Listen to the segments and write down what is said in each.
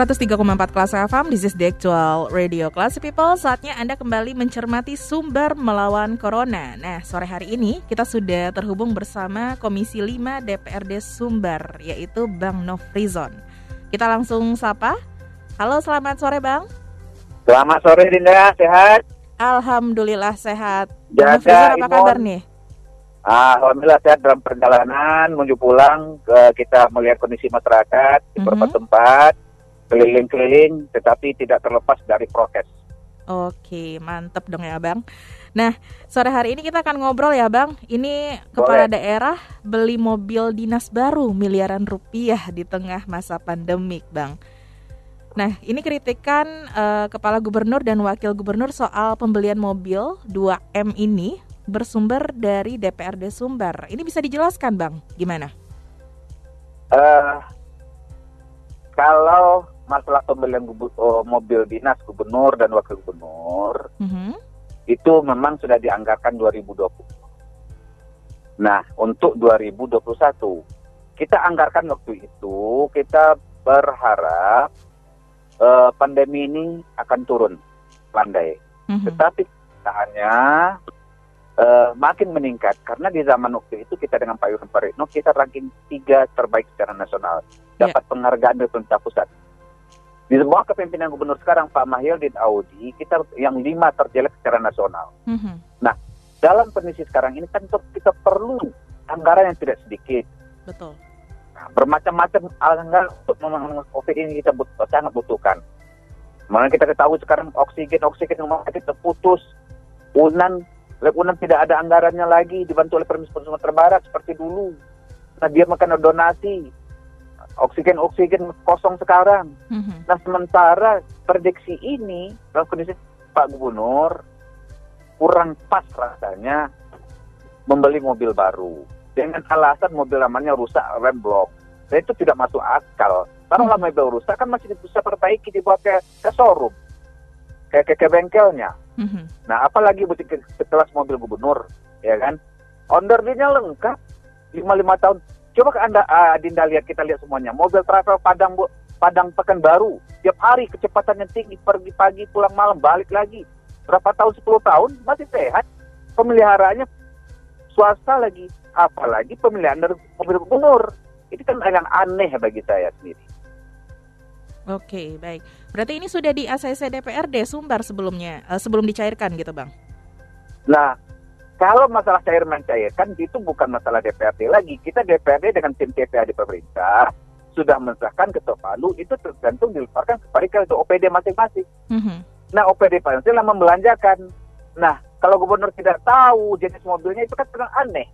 103,4 kelas FM, this is the actual radio class people. Saatnya Anda kembali mencermati sumber melawan corona. Nah, sore hari ini kita sudah terhubung bersama Komisi 5 DPRD Sumber, yaitu Bang Nofrizon. Kita langsung sapa. Halo, selamat sore Bang. Selamat sore Dinda, sehat? Alhamdulillah sehat. Jaga Bang Nofrizon apa kabar nih? Alhamdulillah sehat dalam perjalanan menuju pulang ke kita melihat kondisi masyarakat di beberapa Mhm. tempat keliling-keliling tetapi tidak terlepas dari prokes. Oke, mantep dong ya Bang. Nah, sore hari ini kita akan ngobrol ya Bang. Ini kepala Boleh. daerah beli mobil dinas baru miliaran rupiah di tengah masa pandemik Bang. Nah, ini kritikan eh, kepala gubernur dan wakil gubernur soal pembelian mobil 2M ini bersumber dari DPRD Sumber. Ini bisa dijelaskan Bang, gimana? Eh, kalau masalah pembelian gubu- oh, mobil dinas gubernur dan wakil gubernur Mhm. itu memang sudah dianggarkan 2020. Nah, untuk 2021 kita anggarkan waktu itu kita berharap eh, pandemi ini akan turun landai. Mhm. Tetapi kenyataannya eh, makin meningkat karena di zaman waktu itu kita dengan Pak Yudin Paritno kita ranking tiga terbaik secara nasional, Ya. dapat penghargaan dari pemerintah pusat. Di bawah kepemimpinan gubernur sekarang Pak Mahyudin Audi kita yang lima terjelek secara nasional. Mhm. Dalam kondisi sekarang ini kan kita perlu anggaran yang tidak sedikit. Betul. Nah, bermacam-macam anggaran untuk menangani COVID ini kita but- sangat butuhkan. Mana kita ketahui sekarang oksigen oksigen rumah sakit terputus, unan lab unan tidak ada anggarannya lagi dibantu oleh Permis Sumatera Barat seperti dulu. Nah dia makan donasi oksigen oksigen kosong sekarang. Mhm. Nah sementara prediksi ini dalam kondisi Pak Gubernur kurang pas rasanya membeli mobil baru dengan alasan mobil lamanya rusak rem blok. Dan itu tidak masuk akal. Taruhlah mobil rusak kan masih bisa perbaiki dibawa ke, ke showroom, ke, ke, ke bengkelnya. Mhm. Nah apalagi butik ke- sekelas mobil gubernur, ya kan? Onderdilnya lengkap, lima lima tahun. Coba anda, ah, Dinda lihat kita lihat semuanya. Mobil travel Padang Bu- Padang Pekanbaru, tiap hari kecepatannya tinggi, pergi pagi pulang malam balik lagi. Berapa tahun 10 tahun masih sehat. Pemeliharaannya swasta lagi, apalagi pemilihan dari mobil gubernur. Itu kan yang aneh bagi saya sendiri. Oke, baik. Berarti ini sudah di ACC DPRD Sumbar sebelumnya, eh, sebelum dicairkan gitu, Bang. Nah, kalau masalah cair mencairkan itu bukan masalah DPRD lagi. Kita DPRD dengan tim TPA di pemerintah sudah mensahkan ketok palu itu tergantung dileparkan kepada itu OPD masing-masing. Mhm. Nah, OPD masing yang membelanjakan. Nah, kalau gubernur tidak tahu jenis mobilnya itu kan sangat aneh.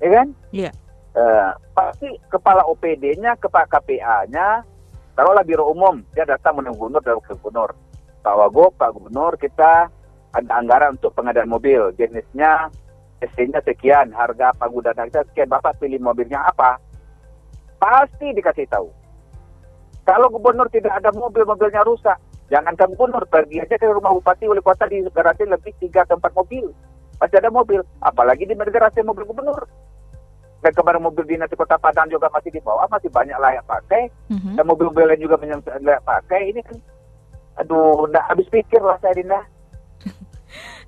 Ya kan? Iya. Eh, pasti kepala OPD-nya, kepala KPA-nya, taruhlah biro umum, dia datang menunggu gubernur dan wakil gubernur. Pak Wagub, Pak Gubernur, kita ada anggaran untuk pengadaan mobil. Jenisnya, SC-nya sekian, harga pagudan kita sekian. Bapak pilih mobilnya apa? Pasti dikasih tahu. Kalau gubernur tidak ada mobil, mobilnya rusak. Jangan ke gubernur, pergi aja ke rumah bupati, wali kota di garasi lebih tiga ke empat mobil. Pasti ada mobil. Apalagi di garasi mobil gubernur. Dan kemarin mobil dinas di kota Padang juga masih di bawah, masih banyak layak pakai. Mhm. Dan mobil-mobil lain juga banyak layak pakai. Ini kan, aduh, nggak habis pikir lah saya Dinda.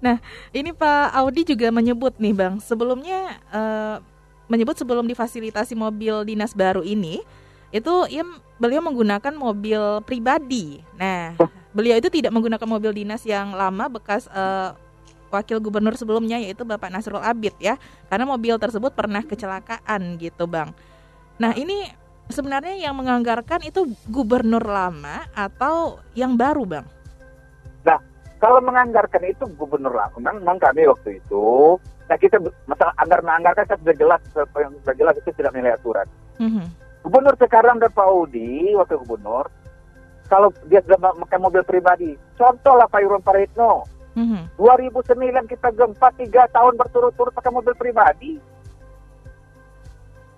Nah, ini Pak Audi juga menyebut nih, Bang, sebelumnya eh, menyebut sebelum difasilitasi mobil dinas baru ini, itu ia beliau menggunakan mobil pribadi. Nah, beliau itu tidak menggunakan mobil dinas yang lama bekas eh, wakil gubernur sebelumnya yaitu Bapak Nasrul Abid ya. Karena mobil tersebut pernah kecelakaan gitu, Bang. Nah, ini sebenarnya yang menganggarkan itu gubernur lama atau yang baru, Bang? Kalau menganggarkan itu gubernur lah. Memang, kami waktu itu Nah kita masalah anggaran-anggaran kan sudah jelas, sudah jelas itu tidak nilai aturan. Mhm. Gubernur sekarang dan Pak Udi, wakil gubernur, kalau dia sudah memakai mobil pribadi, contohlah Pak Irwan Paritno, Mhm. 2009 kita gempa tiga tahun berturut-turut pakai mobil pribadi.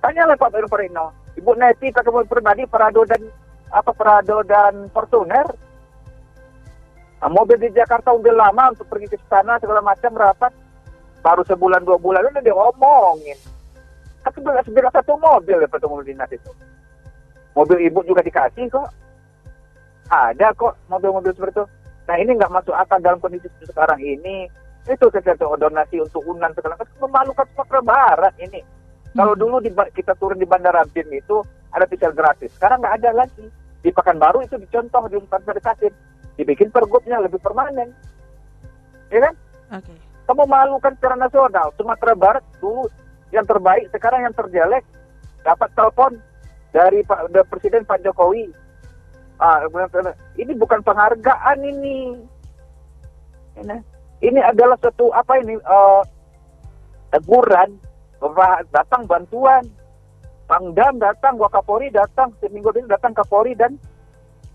Tanyalah Pak Irwan Paritno, Ibu Neti pakai mobil pribadi, Prado dan apa Prado dan Fortuner. Nah, mobil di Jakarta udah lama untuk pergi ke sana segala macam rapat. Baru sebulan dua bulan udah diomongin. Tapi belas satu mobil ya mobil dinas itu. Mobil ibu juga dikasih kok. Ada kok mobil-mobil seperti itu. Nah ini nggak masuk akal dalam kondisi sekarang ini. Itu ketika donasi untuk unan segala macam memalukan Sumatera Barat ini. Kalau Hmm. dulu di, kita turun di Bandara BIM itu ada pisau gratis. Sekarang nggak ada lagi. Di Pekanbaru itu dicontoh di Bandara Kasim. Dibikin pergubnya lebih permanen. Ya kan? Oke. Kamu malukan secara nasional. Sumatera Barat dulu yang terbaik, sekarang yang terjelek. Dapat telepon dari Pak dari Presiden Pak Jokowi. Ah, ini bukan penghargaan ini. Ini, ini adalah satu apa ini eh, teguran datang bantuan. Pangdam datang, Wakapori datang, seminggu ini datang Kapolri dan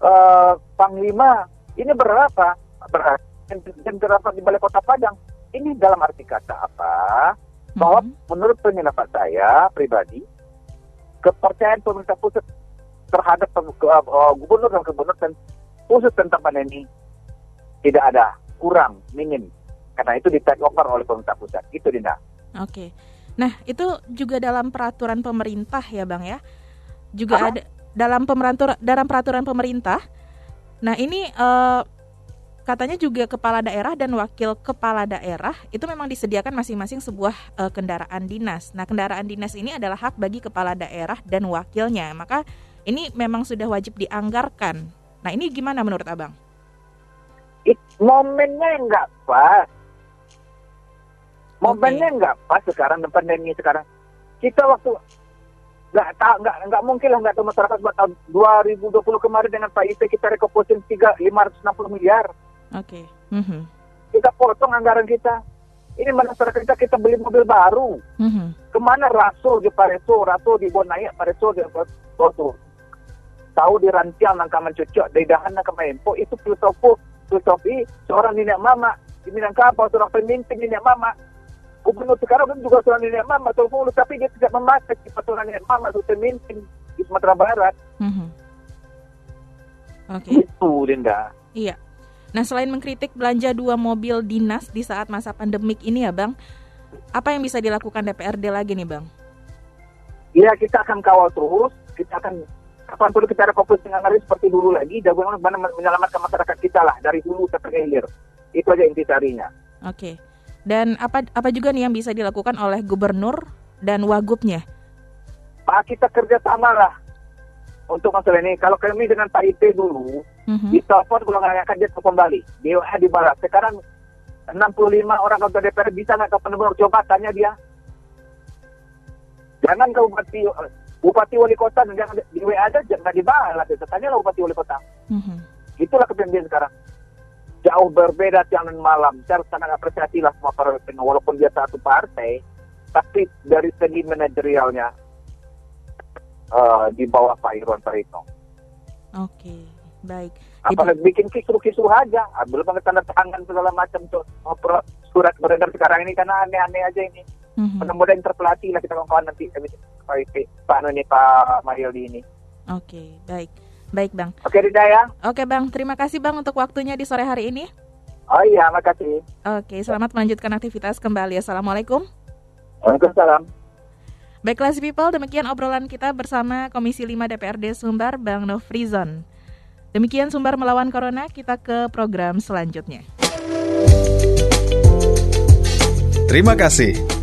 eh, Panglima. Ini berapa? Berapa? Dan berapa di Balai Kota Padang? Ini dalam arti kata apa? Bahwa Mhm. menurut pendapat saya pribadi, kepercayaan pemerintah pusat terhadap uh, gubernur dan gubernur dan pusat tentang pandemi tidak ada kurang minim karena itu di take over oleh pemerintah pusat itu Dinda Oke. Nah, itu juga dalam peraturan pemerintah ya, Bang ya. Juga Apa? ada dalam dalam peraturan pemerintah. Nah, ini eh, katanya juga kepala daerah dan wakil kepala daerah itu memang disediakan masing-masing sebuah eh, kendaraan dinas. Nah, kendaraan dinas ini adalah hak bagi kepala daerah dan wakilnya. Maka ini memang sudah wajib dianggarkan. Nah, ini gimana menurut Abang? It, momennya nggak pas momennya nggak pas sekarang pandemi sekarang kita waktu nggak tak nggak nggak mungkin lah nggak tahu masyarakat buat tahun 2020 kemarin dengan Pak IP kita rekomposin tiga 560 miliar Oke. Mhm. kita potong anggaran kita ini masyarakat kita kita beli mobil baru Mhm. ke mana Rasul di Pareso, Rasul di Bonaya, Pareso di Pareso. Tahu di rantiang nangka mencucuk, dari dahan nangka maempo, itu filosofi, filosofi seorang nenek mama. Di Minangkabau, seorang pemimpin nenek mama. Gubernur sekarang kan juga seorang nenek mama, Tolfulu, tapi dia tidak memakai sifat seorang nenek mama, seorang pemimpin di Sumatera Barat. Mhm. Oke. Itu, Linda. Iya. Nah, selain mengkritik belanja dua mobil dinas di saat masa pandemik ini ya, Bang, apa yang bisa dilakukan DPRD lagi nih, Bang? Ya, kita akan kawal terus, kita akan kapan perlu kita ada fokus dengan hari seperti dulu lagi, bagaimana menyelamatkan masyarakat kita lah dari hulu sampai hilir. Itu aja intisarinya. Oke. Dan apa apa juga nih yang bisa dilakukan oleh gubernur dan wagubnya? Pak kita kerjasama lah untuk masalah ini. Kalau kami dengan Pak IP dulu, Mhm. di telepon kalau nggak akan dia telepon balik. Di barat. Sekarang 65 orang anggota DPR bisa nggak ke penebur coba tanya dia. Jangan ke bupati, bupati wali kota jangan di WA aja jangan dibalas. Tanya lah bupati wali kota. Mhm. Itulah kepemimpinan sekarang. Jauh berbeda siang dan malam. Saya sangat apresiasi lah semua para pemimpin walaupun dia satu partai, tapi dari segi manajerialnya eh, di bawah Pak Irwan Paritno. Oke. Baik. Jadi- Apalagi bikin kisru-kisru aja, Ah, belum ada tanda tangan segala macam tuh surat beredar sekarang ini karena aneh-aneh aja ini. Mhm. Mudah-mudahan terpelatih lah kita kawan-kawan nanti kami Pak Pak Anu ini Pak Marioli ini. Oke, baik. Baik, Bang. Oke Rida ya. Oke, Bang. Terima kasih, Bang, untuk waktunya di sore hari ini. Oh iya, makasih. Oke, selamat melanjutkan aktivitas kembali. Assalamualaikum. Waalaikumsalam. Baiklah, people, demikian obrolan kita bersama Komisi 5 DPRD Sumbar, Bang Nofrizon. Demikian Sumbar melawan Corona, kita ke program selanjutnya. Terima kasih.